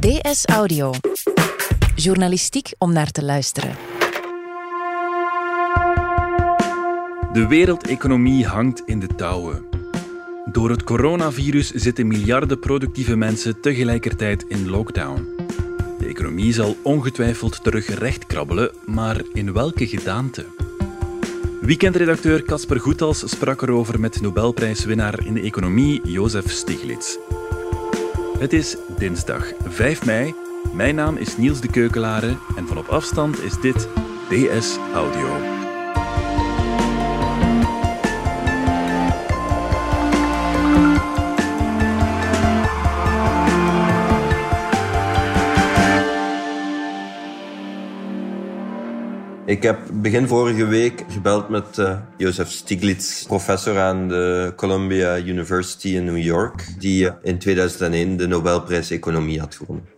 DS Audio. Journalistiek om naar te luisteren. De wereldeconomie hangt in de touwen. Door het coronavirus zitten miljarden productieve mensen tegelijkertijd in lockdown. De economie zal ongetwijfeld terug rechtkrabbelen, maar in welke gedaante? Weekendredacteur Casper Goethals sprak erover met Nobelprijswinnaar in de economie Jozef Stiglitz. Het is dinsdag 5 mei. Mijn naam is Niels de Keukelare en van op afstand is dit DS Audio. Ik heb begin vorige week gebeld met uh, Joseph Stiglitz, professor aan de Columbia University in New York, die uh, in 2001 de Nobelprijs Economie had gewonnen.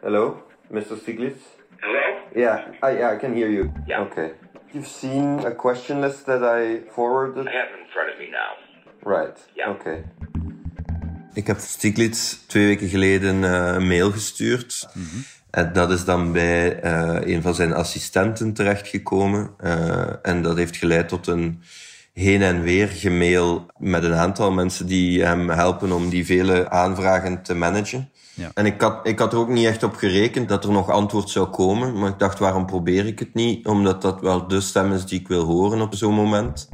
Hello, Mr. Stiglitz? Hello? Yeah, I, yeah, I can hear you. Yeah. Okay. You've seen a question list that I forwarded? I have it in front of me now. Right. Ja. Okay. Ik heb Stiglitz twee weken geleden uh, een mail gestuurd. En dat is dan bij uh, een van zijn assistenten terechtgekomen. Uh, en dat heeft geleid tot een heen en weer gemail met een aantal mensen die hem helpen om die vele aanvragen te managen. Ja. En ik had, ik had er ook niet echt op gerekend dat er nog antwoord zou komen. Maar ik dacht, waarom probeer ik het niet? Omdat dat wel de stem is die ik wil horen op zo'n moment.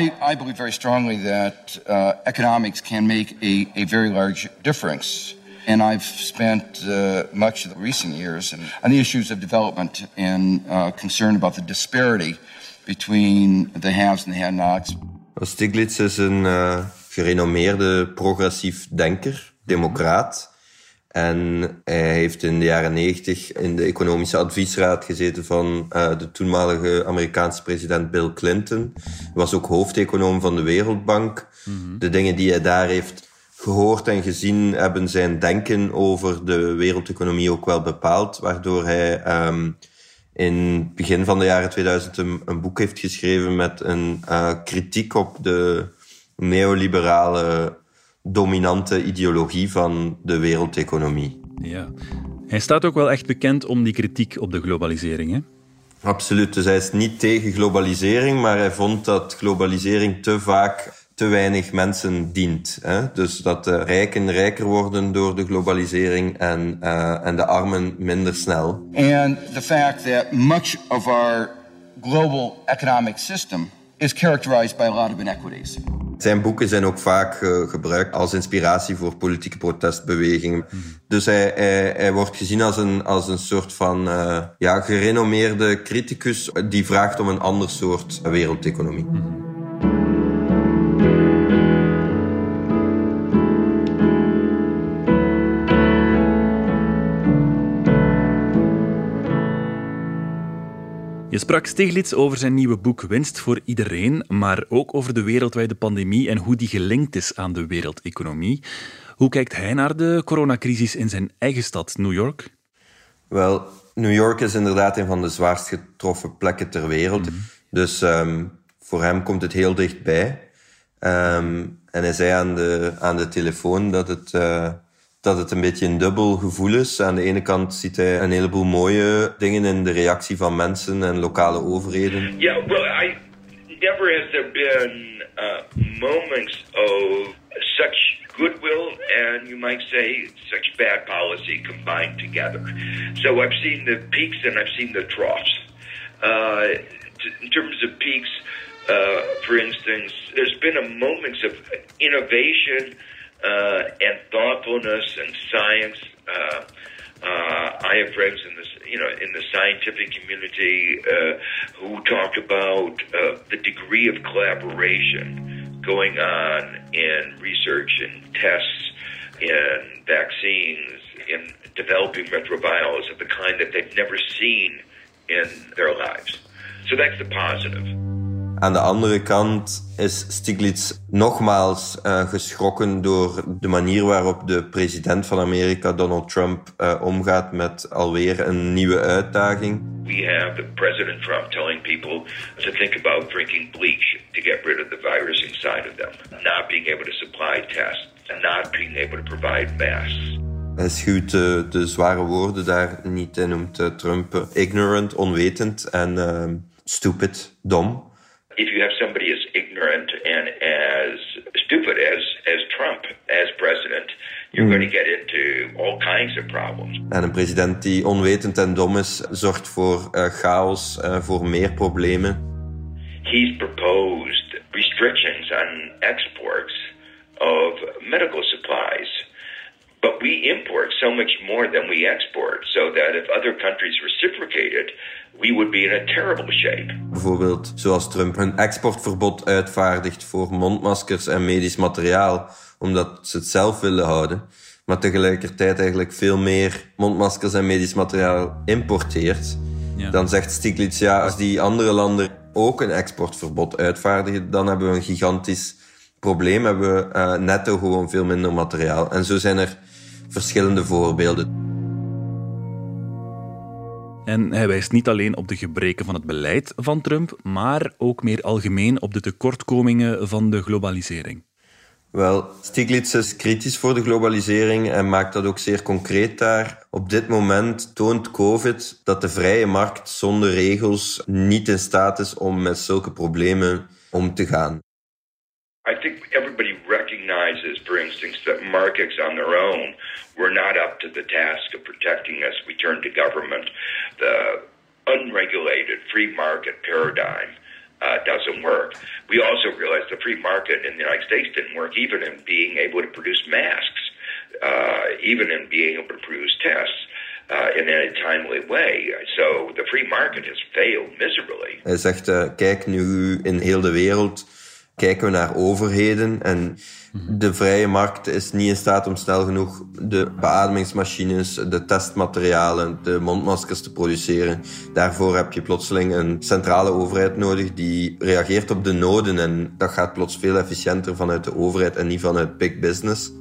I, I believe very strongly that uh, economics can make a, a very large difference. And I've spent uh, much of the recent years on the issues of development and uh, concern about the disparity between the haves and the have-nots. Stiglitz is een uh, gerenommeerde progressief denker, democraat. En hij heeft in de jaren negentig in de economische adviesraad gezeten van uh, de toenmalige Amerikaanse president Bill Clinton. Hij was ook hoofdeconoom van de Wereldbank. Mm-hmm. De dingen die hij daar heeft gehoord en gezien hebben zijn denken over de wereldeconomie ook wel bepaald, waardoor hij um, in het begin van de jaren 2000 een, een boek heeft geschreven met een uh, kritiek op de neoliberale dominante ideologie van de wereldeconomie. Ja. Hij staat ook wel echt bekend om die kritiek op de globalisering, hè? Absoluut. Dus hij is niet tegen globalisering, maar hij vond dat globalisering te vaak te weinig mensen dient. Hè? Dus dat de rijken rijker worden door de globalisering en, uh, en de armen minder snel. And the fact that much of our global economic system is characterized by a lot of inequities. Zijn boeken zijn ook vaak uh, gebruikt als inspiratie voor politieke protestbewegingen. Mm. Dus hij, hij, hij, wordt gezien als een, als een soort van uh, ja, gerenommeerde criticus die vraagt om een ander soort wereldeconomie. Mm. Sprak Stiglitz over zijn nieuwe boek Winst voor iedereen, maar ook over de wereldwijde pandemie en hoe die gelinkt is aan de wereldeconomie. Hoe kijkt hij naar de coronacrisis in zijn eigen stad, New York? Wel, New York is inderdaad een van de zwaarst getroffen plekken ter wereld. Mm-hmm. Dus um, voor hem komt het heel dichtbij. Um, en hij zei aan de, aan de telefoon dat het... Uh, dat het een beetje een dubbel gevoel is. Aan de ene kant ziet hij een heleboel mooie dingen in de reactie van mensen en lokale overheden. Yeah, well, I never has there been uh, moments of such goodwill and you might say such bad policy combined together. So I've seen the peaks and I've seen the troughs. Uh, in terms of peaks, uh, for instance, there's been a moments of innovation. Uh, and thoughtfulness and science. Uh, uh, I have friends in this, you know, in the scientific community who talk about the degree of collaboration going on in research and tests, in vaccines, in developing retrovirals of the kind that they've never seen in their lives. So that's the positive. Aan de andere kant is Stiglitz nogmaals uh, geschrokken door de manier waarop de president van Amerika, Donald Trump, uh, omgaat met alweer een nieuwe uitdaging. We have the President Trump telling people to think about drinking bleach to get rid of the virus inside of them, not being able to supply tests, and not being able to provide masks. Hij schuwt de, de zware woorden daar niet in, noemt Trump ignorant, onwetend en uh, stupid, dom. If you have somebody as ignorant and as stupid as, as Trump as president, you're mm. going to get into all kinds of problems. En een president die onwetend en dom is, zorgt voor uh, chaos, uh, voor meer problemen. He's so much more than we export, so that if other countries reciprocated, we would be in a terrible shape. Bijvoorbeeld zoals Trump een exportverbod uitvaardigt voor mondmaskers en medisch materiaal, omdat ze het zelf willen houden, maar tegelijkertijd eigenlijk veel meer mondmaskers en medisch materiaal importeert. Ja. Dan zegt Stiglitz, ja, als die andere landen ook een exportverbod uitvaardigen, dan hebben we een gigantisch probleem. Hebben we uh, netto gewoon veel minder materiaal. En zo zijn er verschillende voorbeelden. En hij wijst niet alleen op de gebreken van het beleid van Trump, maar ook meer algemeen op de tekortkomingen van de globalisering. Wel, Stiglitz is kritisch voor de globalisering en maakt dat ook zeer concreet daar. Op dit moment toont COVID dat de vrije markt zonder regels niet in staat is om met zulke problemen om te gaan. I think everybody recognizes, for instance, that markets on their own were not up to the task of protecting us. We turned to government. The unregulated free market paradigm uh, doesn't work. We also realized the free market in the United States didn't work, even in being able to produce masks, uh, even in being able to produce tests. Uh, in a timely way. So the free market has failed miserably. Hij zegt, uh, kijk nu in heel de wereld kijken we naar overheden en de vrije markt is niet in staat om snel genoeg de beademingsmachines, de testmaterialen, de mondmaskers te produceren. Daarvoor heb je plotseling een centrale overheid nodig die reageert op de noden en dat gaat plots veel efficiënter vanuit de overheid en niet vanuit big business.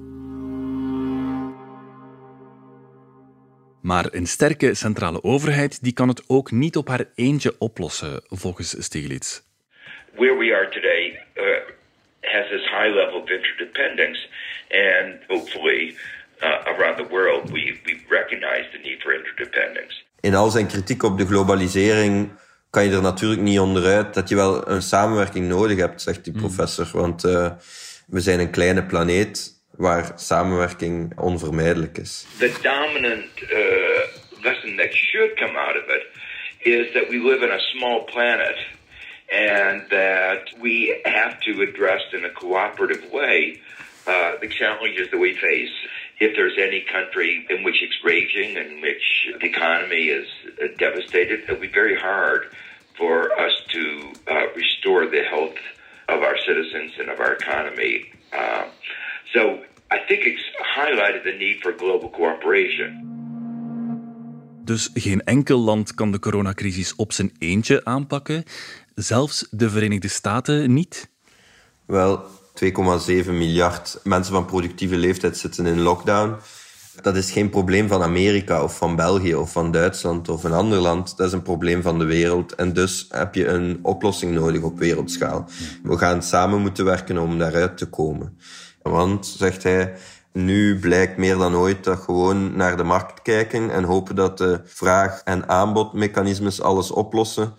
Maar een sterke centrale overheid die kan het ook niet op haar eentje oplossen, volgens Stiglitz. Where we are today uh, has this high level of interdependence, and hopefully uh, around the world we, we recognize the need for interdependence. In al zijn kritiek op de globalisering kan je er natuurlijk niet onderuit dat je wel een samenwerking nodig hebt, zegt die mm. professor. Want uh, we zijn een kleine planeet waar samenwerking onvermijdelijk is. The dominant uh, lesson that should come out of it is that we live in a small planet and that we have to address in a cooperative way uh, the challenges that we face. If there's any country in which it's raging, in which the economy is uh, devastated, it'll be very hard for us to uh, restore the health of our citizens and of our economy. Uh, so I think it's highlighted the need for global cooperation. Dus geen enkel land kan de coronacrisis op zijn eentje aanpakken. Zelfs de Verenigde Staten niet? Wel, 2,7 miljard mensen van productieve leeftijd zitten in lockdown. Dat is geen probleem van Amerika of van België of van Duitsland of een ander land. Dat is een probleem van de wereld. En dus heb je een oplossing nodig op wereldschaal. We gaan samen moeten werken om daaruit te komen. Want, zegt hij, nu blijkt meer dan ooit dat gewoon naar de markt kijken en hopen dat de vraag- en aanbodmechanismes alles oplossen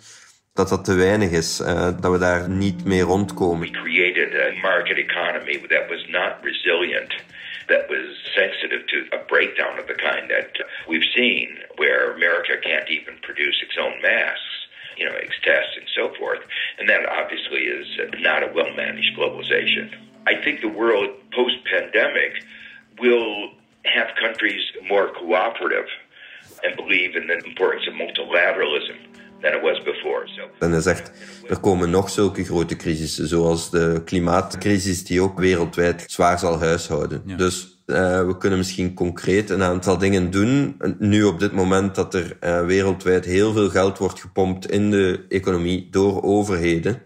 dat dat te weinig is, uh, dat we daar niet mee rondkomen. We created a market economy that was not resilient, that was sensitive to a breakdown of the kind that we've seen, where America can't even produce its own masks, you know, its tests and so forth. And that obviously is not a well-managed globalization. I think the world post-pandemic will have countries more cooperative and believe in the importance of multilateralism than it was before. So. En hij zegt, er komen nog zulke grote crisissen, zoals de klimaatcrisis, die ook wereldwijd zwaar zal huishouden. Dus uh, we kunnen misschien concreet een aantal dingen doen. Nu op dit moment dat er uh, wereldwijd heel veel geld wordt gepompt in de economie door overheden.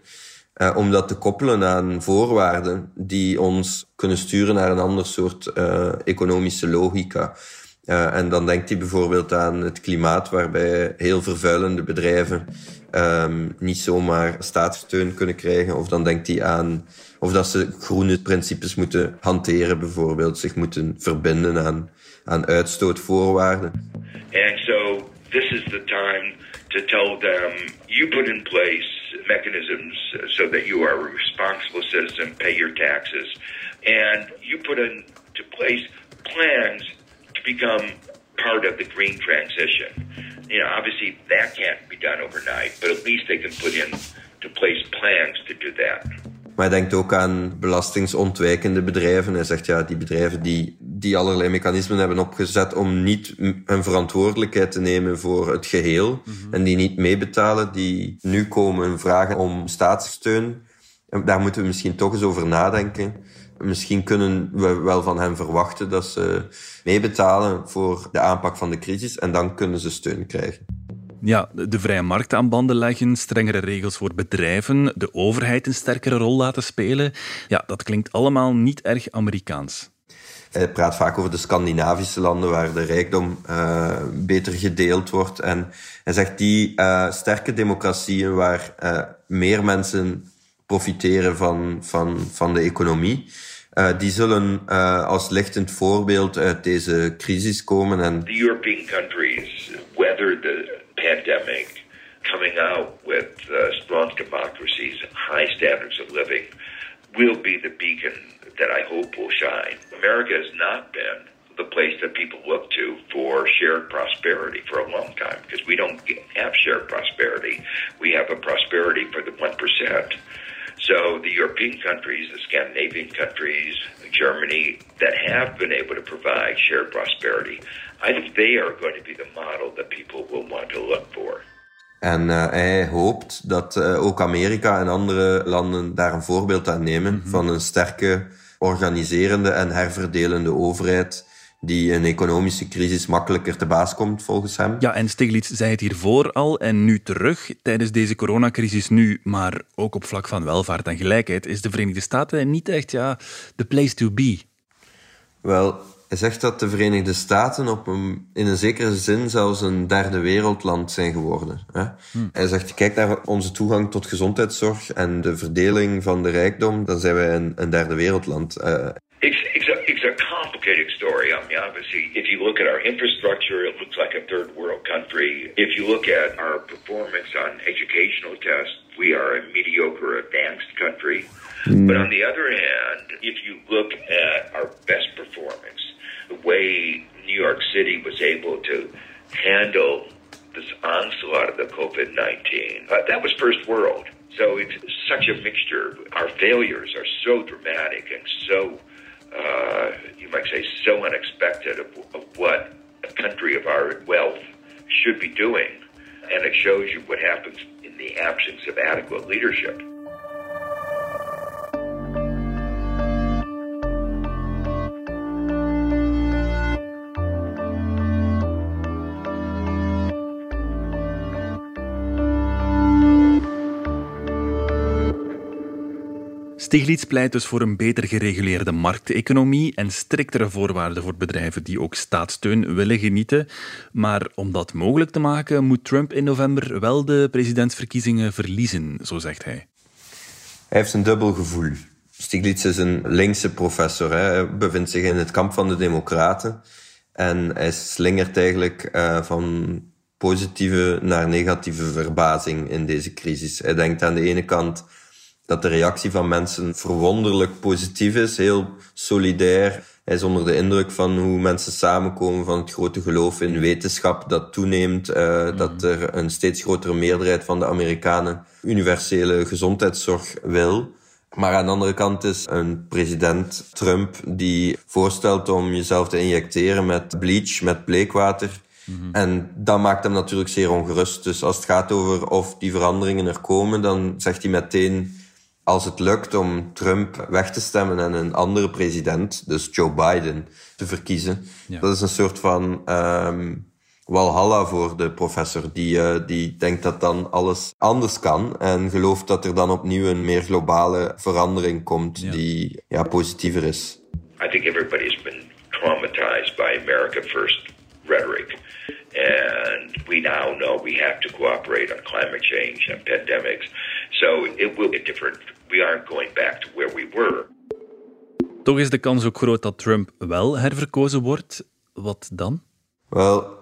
Uh, om dat te koppelen aan voorwaarden die ons kunnen sturen naar een ander soort uh, economische logica. Uh, en dan denkt hij bijvoorbeeld aan het klimaat, waarbij heel vervuilende bedrijven um, niet zomaar staatssteun kunnen krijgen. Of dan denkt hij aan of dat ze groene principes moeten hanteren, bijvoorbeeld, zich moeten verbinden aan, aan uitstootvoorwaarden. And so this is the time to tell them you put in place mechanisms so that you are a responsible citizen, pay your taxes, and you put into place plans to become part of the green transition. You know, obviously that can't be done overnight, but at least they can put in to place plans to do that. Maar hij denkt ook aan belastingsontwijkende bedrijven. Hij zegt ja, die bedrijven die, die allerlei mechanismen hebben opgezet om niet een verantwoordelijkheid te nemen voor het geheel mm-hmm. en die niet meebetalen, die nu komen vragen om staatssteun. Daar moeten we misschien toch eens over nadenken. Misschien kunnen we wel van hen verwachten dat ze meebetalen voor de aanpak van de crisis en dan kunnen ze steun krijgen. Ja, de vrije markt aan banden leggen, strengere regels voor bedrijven, de overheid een sterkere rol laten spelen. Ja, dat klinkt allemaal niet erg Amerikaans. Hij praat vaak over de Scandinavische landen waar de rijkdom uh, beter gedeeld wordt. En hij zegt die uh, sterke democratieën waar uh, meer mensen profiteren van, van, van de economie, die zullen als lichtend voorbeeld uit deze crisis komen. En the European countries weathered the pandemic, coming out with strong democracies, high standards of living, will be the beacon that I hope will shine. America has not been the place that people look to for shared prosperity for a long time because we don't have shared prosperity. We have a prosperity for the 1%. So the European countries, the Scandinavian countries, Germany, that have been able to provide shared prosperity, I think they are going to be the model that people will want to look for. En uh, hij hoopt dat uh, ook Amerika en andere landen daar een voorbeeld aan nemen mm -hmm. van een sterke, organiserende en herverdelende overheid die een economische crisis makkelijker te baas komt, volgens hem. Ja, en Stiglitz zei het hiervoor al en nu terug. Tijdens deze coronacrisis nu, maar ook op vlak van welvaart en gelijkheid, is de Verenigde Staten niet echt ja, the place to be. Wel, hij zegt dat de Verenigde Staten op een, in een zekere zin zelfs een derde wereldland zijn geworden. Hè? Hmm. Hij zegt, kijk naar onze toegang tot gezondheidszorg en de verdeling van de rijkdom, dan zijn wij een, een derde wereldland. Uh, complicated story. I mean, obviously, if you look at our infrastructure, it looks like a third world country. If you look at our performance on educational tests, we are a mediocre advanced country. Mm. But on the other hand, if you look at our best performance, way New York City was able to handle this onslaught of the COVID 19, uh, that was first world. So it's such a mixture. Our failures are so dramatic and so, uh, you might say, so unexpected of, of what a country of our wealth should be doing. And it shows you what happens in the absence of adequate leadership. Stiglitz pleit dus voor een beter gereguleerde markteconomie en striktere voorwaarden voor bedrijven die ook staatssteun willen genieten. Maar om dat mogelijk te maken, moet Trump in november wel de presidentsverkiezingen verliezen, zo zegt hij. Hij heeft een dubbel gevoel. Stiglitz is een linkse professor. Hij bevindt zich in het kamp van de Democraten. En hij slingert eigenlijk uh, van positieve naar negatieve verbazing in deze crisis. Hij denkt aan de ene kant dat de reactie van mensen verwonderlijk positief is, heel solidair. Hij is onder de indruk van hoe mensen samenkomen, van het grote geloof in wetenschap dat toeneemt, uh, dat er een steeds grotere meerderheid van de Amerikanen universele gezondheidszorg wil. Maar aan de andere kant is een president Trump die voorstelt om jezelf te injecteren met bleach, met bleekwater. Mm -hmm. En dat maakt hem natuurlijk zeer ongerust. Dus als het gaat over of die veranderingen er komen, dan zegt hij meteen als het lukt om Trump weg te stemmen en een andere president, dus Joe Biden, te verkiezen. Ja. Dat is een soort van um, walhalla voor de professor. Die, uh, die denkt dat dan alles anders kan en gelooft dat er dan opnieuw een meer globale verandering komt ja. die ja, positiever is. I think everybody's been traumatized by America First rhetoric. And we now know we have to cooperate on climate change and pandemics. So it will get different. We aren't going back to where we were. Toch is de kans ook groot dat Trump wel herverkozen wordt. Wat dan? Wel,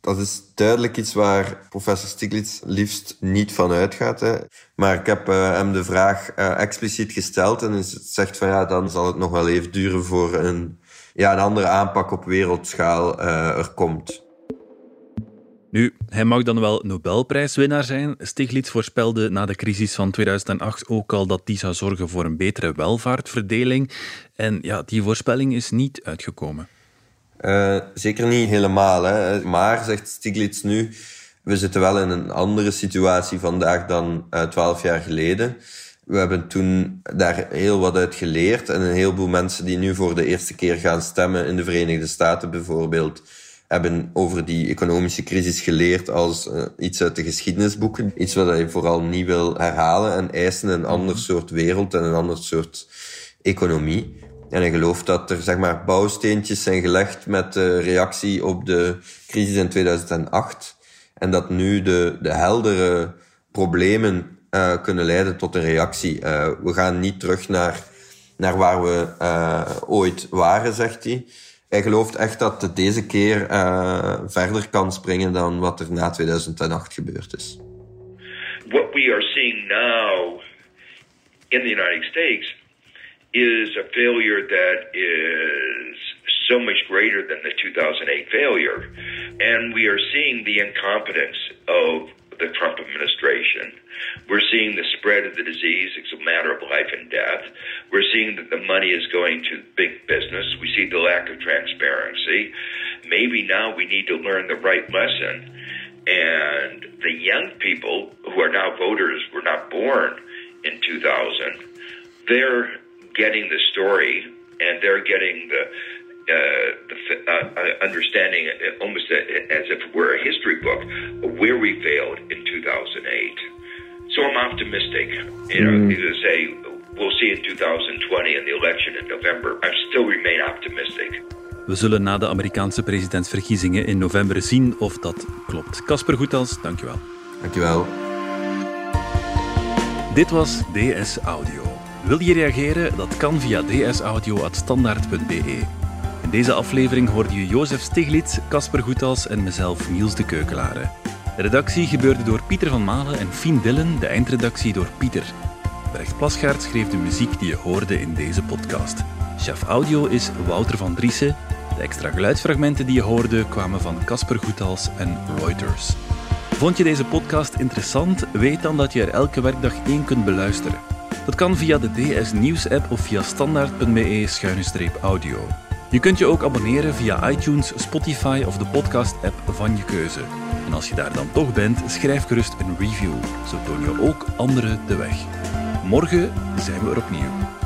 dat is duidelijk iets waar professor Stiglitz liefst niet van uitgaat. Hè. Maar ik heb uh, hem de vraag uh, expliciet gesteld en hij zegt van ja, dan zal het nog wel even duren voor een, ja, een andere aanpak op wereldschaal uh, er komt. Nu, hij mag dan wel Nobelprijswinnaar zijn. Stiglitz voorspelde na de crisis van 2008 ook al dat die zou zorgen voor een betere welvaartverdeling. En ja, die voorspelling is niet uitgekomen. Uh, zeker niet helemaal. Hè. Maar, zegt Stiglitz nu, we zitten wel in een andere situatie vandaag dan uh, twaalf jaar geleden. We hebben toen daar heel wat uit geleerd. En een heleboel mensen die nu voor de eerste keer gaan stemmen in de Verenigde Staten bijvoorbeeld, hebben over die economische crisis geleerd als uh, iets uit de geschiedenisboeken. Iets wat je vooral niet wil herhalen en eisen een ander mhm. soort wereld en een ander soort economie. En hij gelooft dat er zeg maar, bouwsteentjes zijn gelegd met de reactie op de crisis in 2008. En dat nu de, de heldere problemen uh, kunnen leiden tot een reactie. Uh, we gaan niet terug naar, naar waar we ooit waren, zegt hij. Hij gelooft echt dat het deze keer verder kan springen dan wat er na 2008 gebeurd is. What we are seeing now in the United States is a failure that is so much greater than the 2008 failure. And we are seeing the incompetence of the Trump administration. We're seeing the spread of the disease. It's a matter of life and death. We're seeing that the money is going to big business. We see the lack of transparency. Maybe now we need to learn the right lesson. And the young people who are now voters were not born in 2000. They're getting the story and they're getting the the uh, uh understanding uh, almost as if it were a history book of where we failed in 2008. So I'm optimistic. You know, mm. to say we'll see in 2020 in the election in November. I still remain optimistic. We zullen na de Amerikaanse presidentsverkiezingen in november zien of dat klopt. Casper Goethals, dankjewel. Dankjewel. Dit was DS Audio. Wil je reageren? Dat kan via dsaudio.standaard.be. In deze aflevering hoorde je Jozef Stiglitz, Casper Goethals en mezelf Niels de Keukelare. De redactie gebeurde door Pieter van Malen en Fien Dillen, de eindredactie door Pieter. Bert Plasgaard schreef de muziek die je hoorde in deze podcast. Chef audio is Wouter van Driessen. De extra geluidsfragmenten die je hoorde kwamen van Casper Goethals en Reuters. Vond je deze podcast interessant? Weet dan dat je er elke werkdag één kunt beluisteren. Dat kan via de DS Nieuws app of via standaard.be-audio. Je kunt je ook abonneren via iTunes, Spotify of de podcast app van je keuze. En als je daar dan toch bent, schrijf gerust een review. Zo toon je ook anderen de weg. Morgen zijn we er opnieuw.